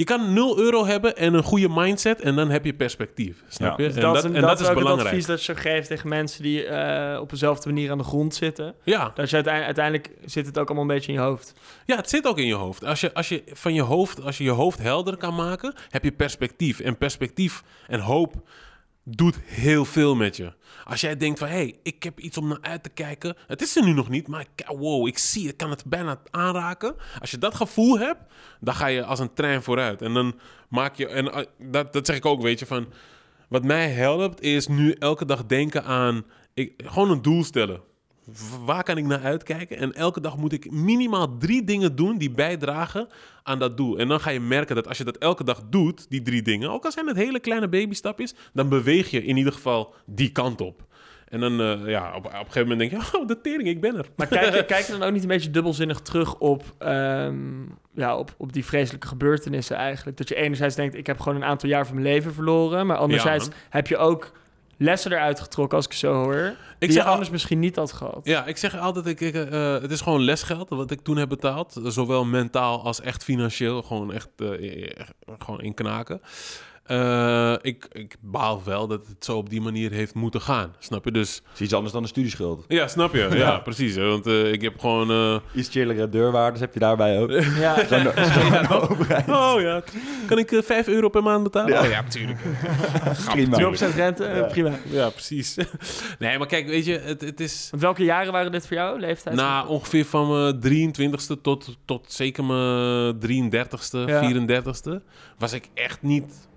Speaker 3: je kan 0 euro hebben en een goede mindset en dan heb je perspectief. Snap
Speaker 1: Ja.
Speaker 3: je?
Speaker 2: Dus
Speaker 3: en dat,
Speaker 2: is,
Speaker 3: en
Speaker 2: dat
Speaker 3: dat
Speaker 2: is
Speaker 3: is
Speaker 2: ook het
Speaker 3: belangrijk.
Speaker 2: advies dat je geeft tegen mensen die eh, op dezelfde manier aan de grond zitten.
Speaker 3: Ja.
Speaker 2: Dat je uiteindelijk, uiteindelijk zit het ook allemaal een beetje in je hoofd.
Speaker 3: ja, het zit ook in je hoofd. Als je, als je van je hoofd, als je je hoofd helder kan maken, heb je perspectief. En perspectief en hoop doet heel veel met je. Als jij denkt van, hé, hey, ik heb iets om naar uit te kijken. Het is er nu nog niet, maar wow, ik zie, ik kan het bijna aanraken. Als je dat gevoel hebt, dan ga je als een trein vooruit. En dan maak je, en eh, dat, dat zeg ik ook, weet je, van... Wat mij helpt, is nu elke dag denken aan... Ik, gewoon een doel stellen. Waar kan ik naar uitkijken? En elke dag moet ik minimaal drie dingen doen die bijdragen aan dat doel. En dan ga je merken dat als je dat elke dag doet, die drie dingen, ook al zijn het hele kleine babystapjes, dan beweeg je in ieder geval die kant op. En dan, eh, ja, op, op een gegeven moment denk je, oh, de tering, ik ben er.
Speaker 2: Maar kijk, je- [LAUGHS] kijk je dan ook niet een beetje dubbelzinnig terug op, ehm, ja, op, op die vreselijke gebeurtenissen eigenlijk? Dat je enerzijds denkt, ik heb gewoon een aantal jaar van mijn leven verloren. Maar anderzijds heb je ook lessen eruit getrokken, als ik zo hoor. die
Speaker 3: zeg al-
Speaker 2: anders misschien niet had gehad.
Speaker 3: Ja, ik zeg altijd, ik, ik, eh, het is gewoon lesgeld wat ik toen heb betaald. Zowel mentaal als echt financieel. Gewoon echt, eh, echt gewoon in knaken. Eh, ik, ik baal wel dat het zo op die manier heeft moeten gaan. Snap je? Dus
Speaker 1: is iets anders dan een studieschuld.
Speaker 3: ja, snap je? [LAUGHS] Ja, precies. hè. Want eh, ik heb gewoon... eh,
Speaker 1: Iets chillere deurwaarders heb je daarbij ook. [LAUGHS]
Speaker 2: Ja,
Speaker 1: Gewoon de- gewoon de overheid.
Speaker 3: oh ja, kan ik eh, 5 euro per maand betalen?
Speaker 1: Ja.
Speaker 3: Oh ja, natuurlijk. [LAUGHS]
Speaker 1: Prima.
Speaker 2: 0% rente,
Speaker 1: Ja.
Speaker 2: prima.
Speaker 3: Ja, precies. nee, maar kijk, weet je, het, het is...
Speaker 2: Want welke jaren waren dit voor jou, leeftijd?
Speaker 3: Na ongeveer van mijn 23ste tot, tot zeker mijn 33ste,
Speaker 2: Ja.
Speaker 3: 34ste, was ik echt niet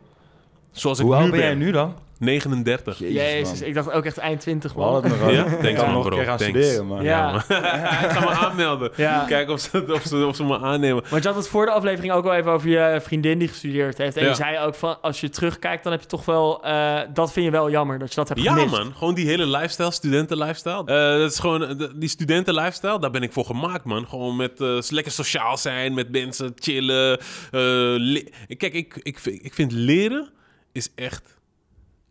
Speaker 3: zoals ik
Speaker 1: Hoe
Speaker 3: nu
Speaker 1: oud ben jij nu dan?
Speaker 3: 39.
Speaker 2: Jezus,
Speaker 1: man.
Speaker 2: ik dacht ook echt eind 20,
Speaker 1: We
Speaker 2: man.
Speaker 1: nog
Speaker 3: Ja?
Speaker 1: Ik kan
Speaker 3: man,
Speaker 1: nog een
Speaker 3: bro.
Speaker 1: keer gaan
Speaker 3: Thanks.
Speaker 1: studeren, man.
Speaker 2: Ja.
Speaker 3: man. [LAUGHS] ik ga me aanmelden.
Speaker 2: Ja.
Speaker 3: Kijken of ze, of, ze, of ze me aannemen.
Speaker 2: Want je had het voor de aflevering ook al even over je vriendin die gestudeerd heeft. En
Speaker 3: Ja.
Speaker 2: je zei ook van, als je terugkijkt, dan heb je toch wel... eh, dat vind je wel jammer, dat je dat hebt
Speaker 3: Ja,
Speaker 2: gemist.
Speaker 3: man. Gewoon die hele lifestyle, studenten-lifestyle. Eh, dat is gewoon, eh, die studenten-lifestyle, daar ben ik voor gemaakt, man. Gewoon met eh, lekker sociaal zijn, met mensen chillen. eh, le- Kijk, ik, ik, vind- ik vind leren is echt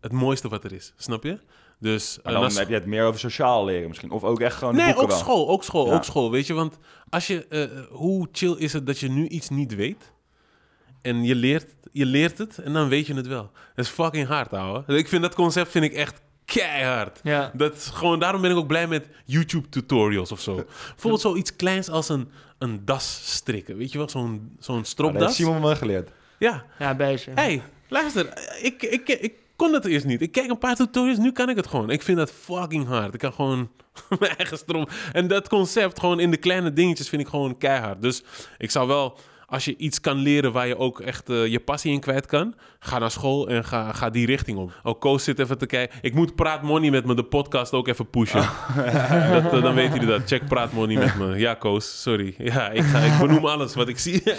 Speaker 3: het mooiste wat er is. Snap je? Dus
Speaker 1: Maar
Speaker 3: eh,
Speaker 1: dan heb je het meer over sociaal leren misschien. Of ook echt gewoon
Speaker 3: Nee,
Speaker 1: boeken
Speaker 3: ook
Speaker 1: wel.
Speaker 3: school, ook school,
Speaker 1: Ja.
Speaker 3: ook school. Weet je, want als je, eh, hoe chill is het dat je nu iets niet weet en je leert, je leert het en dan weet je het wel. Dat is fucking hard, ouwe. Ik vind dat concept vind ik echt keihard.
Speaker 2: Ja.
Speaker 3: Dat is gewoon, daarom ben ik ook blij met YouTube tutorials of zo. Bijvoorbeeld zoiets kleins als een, een das strikken. Weet je wel, zo'n zo'n
Speaker 1: Maar dat heeft
Speaker 3: stropdas.
Speaker 1: Simon me geleerd.
Speaker 3: Ja,
Speaker 2: Ja, een beetje.
Speaker 3: hey, luister, ik, ik, ik kon het eerst niet. Ik kijk een paar tutorials, nu kan ik het gewoon. Ik vind dat fucking hard. Ik kan gewoon [LAUGHS] mijn eigen stroom. En dat concept, gewoon in de kleine dingetjes, vind ik gewoon keihard. Dus ik zou wel, als je iets kan leren waar je ook echt eh, je passie in kwijt kan, ga naar school en ga, ga die richting op. Ook Koos zit even te kijken. Ik moet Praat Money met me, de podcast, ook even pushen. [LAUGHS] dat, eh, dan weten jullie dat. Check Praat Money met me. Ja, Koos, sorry. Ja, ik, ga, ik benoem alles wat ik zie. [LAUGHS]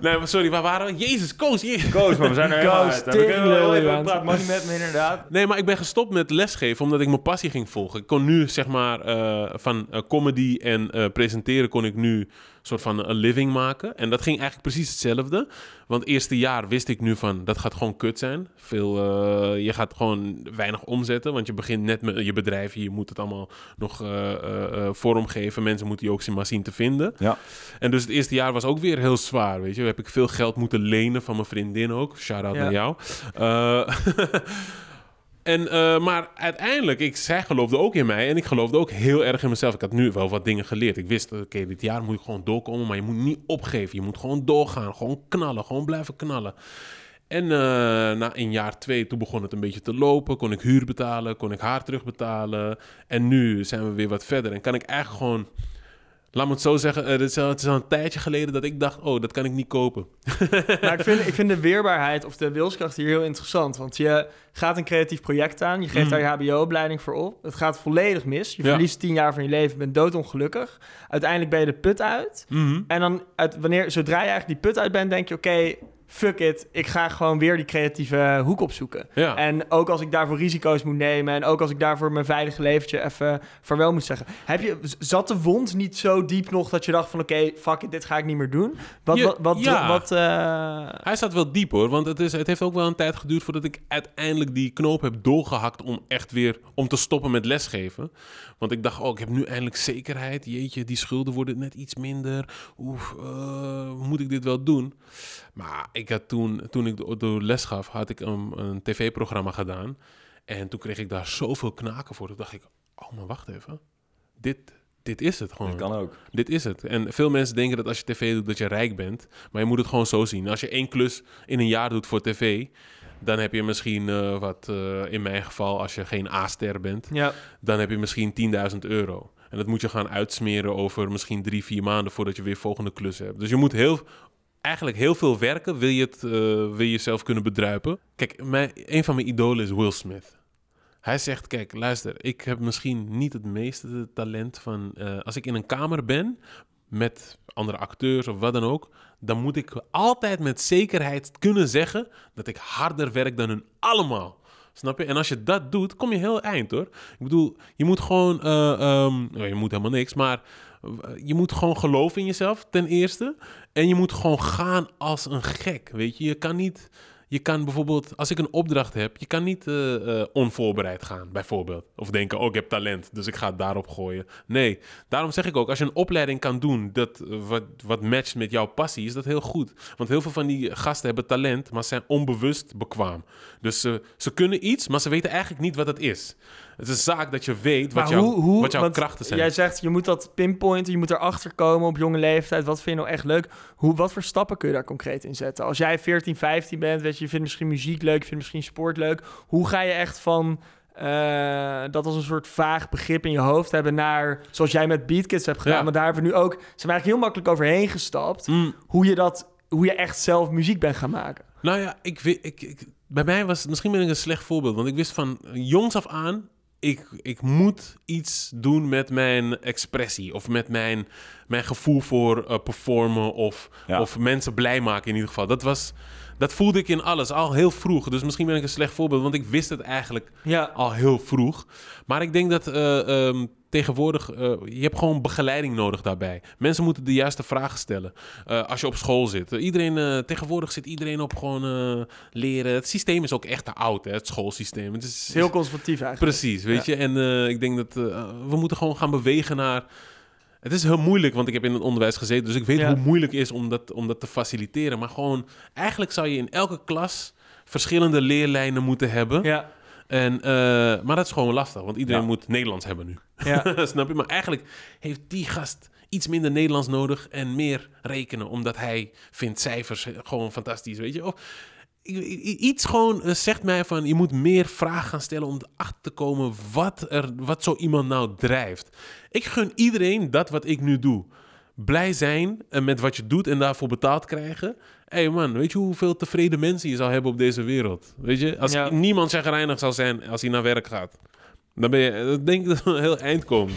Speaker 3: nee, maar sorry, waar waren we? Jezus, Koos, jezus.
Speaker 1: Koos, maar we zijn er
Speaker 2: Koos,
Speaker 1: helemaal uit. We kunnen
Speaker 2: tering,
Speaker 1: wel even
Speaker 2: Johan.
Speaker 1: praat money met me inderdaad.
Speaker 3: Nee, maar ik ben gestopt met lesgeven omdat ik mijn passie ging volgen. Ik kon nu, zeg maar, eh, van eh, comedy en eh, presenteren kon ik nu soort van een living maken. En dat ging eigenlijk precies hetzelfde. Want het eerste jaar wist ik nu van, dat gaat gewoon kut zijn. Veel, eh, je gaat gewoon weinig omzetten, want je begint net met je bedrijf. Je moet het allemaal nog eh, eh, vormgeven. Mensen moeten je ook maar zien te vinden.
Speaker 1: Ja.
Speaker 3: En dus het eerste jaar was ook weer heel zwaar, weet je. Heb ik veel geld moeten lenen van mijn vriendin ook. Shout-out
Speaker 2: Ja.
Speaker 3: naar jou. [LAUGHS] En, eh, maar uiteindelijk, ik, zij geloofde ook in mij en ik geloofde ook heel erg in mezelf. Ik had nu wel wat dingen geleerd. Ik wist, oké, dit jaar moet ik gewoon doorkomen, maar je moet niet opgeven. Je moet gewoon doorgaan, gewoon knallen, gewoon blijven knallen. En eh, na een jaar twee, toen begon het een beetje te lopen. Kon ik huur betalen, kon ik haar terugbetalen. En nu zijn we weer wat verder en kan ik eigenlijk gewoon... Laat me het zo zeggen, eh, het, is al, het is al een tijdje geleden dat ik dacht... oh, dat kan ik niet kopen. [LAUGHS]
Speaker 2: Maar ik vind, ik vind de weerbaarheid of de wilskracht hier heel interessant. Want je gaat een creatief project aan. Je geeft
Speaker 3: Mhm.
Speaker 2: daar je hbo-opleiding voor op. Het gaat volledig mis. Je
Speaker 3: Ja.
Speaker 2: verliest tien jaar van je leven. Bent doodongelukkig. Uiteindelijk ben je de put uit. En dan, uit, wanneer, zodra je eigenlijk die put uit bent, denk je... oké, fuck it. Ik ga gewoon weer die creatieve hoek opzoeken.
Speaker 3: Ja.
Speaker 2: En ook als ik daarvoor risico's moet nemen... en ook als ik daarvoor mijn veilige leventje even vaarwel moet zeggen. Heb je, zat de wond niet zo diep nog dat je dacht van... oké, fuck it, dit ga ik niet meer doen? Wat,
Speaker 3: Je-
Speaker 2: wat, wat,
Speaker 3: ja.
Speaker 2: wat eh,
Speaker 3: Hij staat wel diep hoor, want het, is, het heeft ook wel een tijd geduurd voordat ik uiteindelijk die knoop heb doorgehakt om echt weer om te stoppen met lesgeven. Want ik dacht, oh, ik heb nu eindelijk zekerheid. Jeetje, die schulden worden net iets minder. Oeh, eh, moet ik dit wel doen? Maar ik had toen, toen ik de, de les gaf, had ik een, een tv-programma gedaan. En toen kreeg ik daar zoveel knaken voor. Toen dacht ik, oh, maar wacht even. Dit, dit is het gewoon.
Speaker 1: Dat kan ook.
Speaker 3: Dit is het. En veel mensen denken dat als je tv doet, dat je rijk bent. Maar je moet het gewoon zo zien. Als je één klus in een jaar doet voor tv... dan heb je misschien eh, wat... eh, in mijn geval, als je geen A-ster bent...
Speaker 2: ja.
Speaker 3: dan heb je misschien 10.000 euro. En dat moet je gaan uitsmeren over misschien drie, vier maanden... voordat je weer volgende klus hebt. Dus je moet heel... Eigenlijk heel veel werken, wil je, het, eh, wil je jezelf kunnen bedruipen. Kijk, mijn, een van mijn idolen is Will Smith. Hij zegt, kijk, luister, ik heb misschien niet het meeste talent van... eh, als ik in een kamer ben met andere acteurs of wat dan ook... dan moet ik altijd met zekerheid kunnen zeggen... dat ik harder werk dan hun allemaal. Snap je? En als je dat doet, kom je heel eind, hoor. Ik bedoel, je moet gewoon... eh, ehm, nou, je moet helemaal niks, maar... Je moet gewoon geloven in jezelf, ten eerste. En je moet gewoon gaan als een gek, weet je. Je kan niet... Je kan bijvoorbeeld, als ik een opdracht heb, je kan niet eh, eh, onvoorbereid gaan, bijvoorbeeld. Of denken, oh, ik heb talent, dus ik ga het daarop gooien. Nee, daarom zeg ik ook, als je een opleiding kan doen dat eh, wat, wat matcht met jouw passie, is dat heel goed. Want heel veel van die gasten hebben talent, maar zijn onbewust bekwaam. Dus ze kunnen iets, maar ze weten eigenlijk niet wat het is. Het is een zaak dat je weet wat,
Speaker 2: hoe, hoe,
Speaker 3: wat jouw krachten zijn.
Speaker 2: Jij zegt, je moet dat pinpointen, je moet erachter komen op jonge leeftijd. Wat vind je nou echt leuk? Hoe, wat voor stappen kun je daar concreet in zetten? Als jij 14, 15 bent, weet je, je vindt misschien muziek leuk, je vindt misschien sport leuk. Hoe ga je echt van eh, dat als een soort vaag begrip in je hoofd hebben naar, zoals jij met Beatkids hebt gedaan,
Speaker 3: Ja.
Speaker 2: maar daar hebben we nu ook, zijn we eigenlijk heel makkelijk overheen gestapt,
Speaker 3: Mm.
Speaker 2: hoe je dat, hoe je echt zelf muziek bent gaan maken.
Speaker 3: Nou ja, ik, weet- ik, ik, bij mij was misschien ben ik een slecht voorbeeld. Want ik wist van jongs af aan, ik, ik moet iets doen met mijn expressie. Of met mijn, mijn gevoel voor eh, performen. Of,
Speaker 1: Ja.
Speaker 3: of mensen blij maken in ieder geval. Dat, was, dat voelde ik in alles, al heel vroeg. Dus misschien ben ik een slecht voorbeeld, want ik wist het eigenlijk
Speaker 2: Ja,
Speaker 3: al heel vroeg. Maar ik denk dat eh, ehm, tegenwoordig, eh, je hebt gewoon begeleiding nodig daarbij. Mensen moeten de juiste vragen stellen. Eh, als je op school zit. Iedereen, tegenwoordig zit iedereen op gewoon leren. Het systeem is ook echt te oud, hè, het schoolsysteem. Het is,
Speaker 2: heel conservatief eigenlijk.
Speaker 3: Precies, weet je. En ik denk dat we moeten gewoon gaan bewegen naar... Het is heel moeilijk, want ik heb in het onderwijs gezeten. Dus ik weet
Speaker 2: Ja.
Speaker 3: hoe moeilijk het is om dat, om dat te faciliteren. Maar gewoon, eigenlijk zou je in elke klas verschillende leerlijnen moeten hebben.
Speaker 2: Ja,
Speaker 3: En, eh, maar dat is gewoon lastig, want iedereen
Speaker 1: Ja.
Speaker 3: moet Nederlands hebben nu.
Speaker 2: ja. [LAUGHS]
Speaker 3: Snap je? Maar eigenlijk heeft die gast iets minder Nederlands nodig en meer rekenen, omdat hij vindt cijfers gewoon fantastisch, weet je? Of, iets gewoon eh, zegt mij van, je moet meer vragen gaan stellen om erachter te komen wat, er, wat zo iemand nou drijft. Ik gun iedereen dat wat ik nu doe. Blij zijn eh, met wat je doet en daarvoor betaald krijgen. Hé hey man, weet je hoeveel tevreden mensen je zou hebben op deze wereld? Weet je, als
Speaker 2: Ja.
Speaker 3: niemand chagrijnig zou zijn als hij naar werk gaat. Dan ben je, dan denk ik dat we een heel eind komen.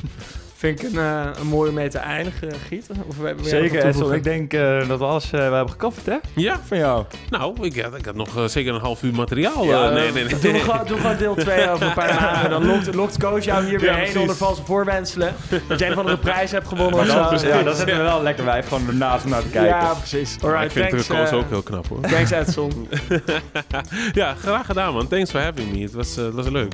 Speaker 2: Vind ik een, eh, een mooie om mee te eindigen, Giet. Of we hebben
Speaker 1: Zeker, Edson. Ik denk eh, dat we alles eh, we hebben gecoverd, hè?
Speaker 3: Ja,
Speaker 1: Van jou.
Speaker 3: nou, ik had, ik had nog eh, zeker een half uur materiaal.
Speaker 1: Ja,
Speaker 3: eh, nee, nee, nee.
Speaker 2: Doe gewoon, doe gewoon deel 2 over een paar [LAUGHS] maanden. Dan lokt, lokt coach jou hier weer
Speaker 3: Ja,
Speaker 2: heen
Speaker 3: precies.
Speaker 2: onder valse voorwenselen. Dat je een van de prijs hebt gewonnen of zo.
Speaker 1: ja, dan zetten we wel lekker wijf gewoon ernaast om naar te kijken.
Speaker 2: Ja, precies. Alright,
Speaker 3: ik vind
Speaker 2: thanks,
Speaker 3: de koos
Speaker 2: eh,
Speaker 3: ook heel knap hoor.
Speaker 2: Thanks Edson. [LAUGHS]
Speaker 3: Ja, graag gedaan man. Thanks for having me. Het was, eh, het was leuk.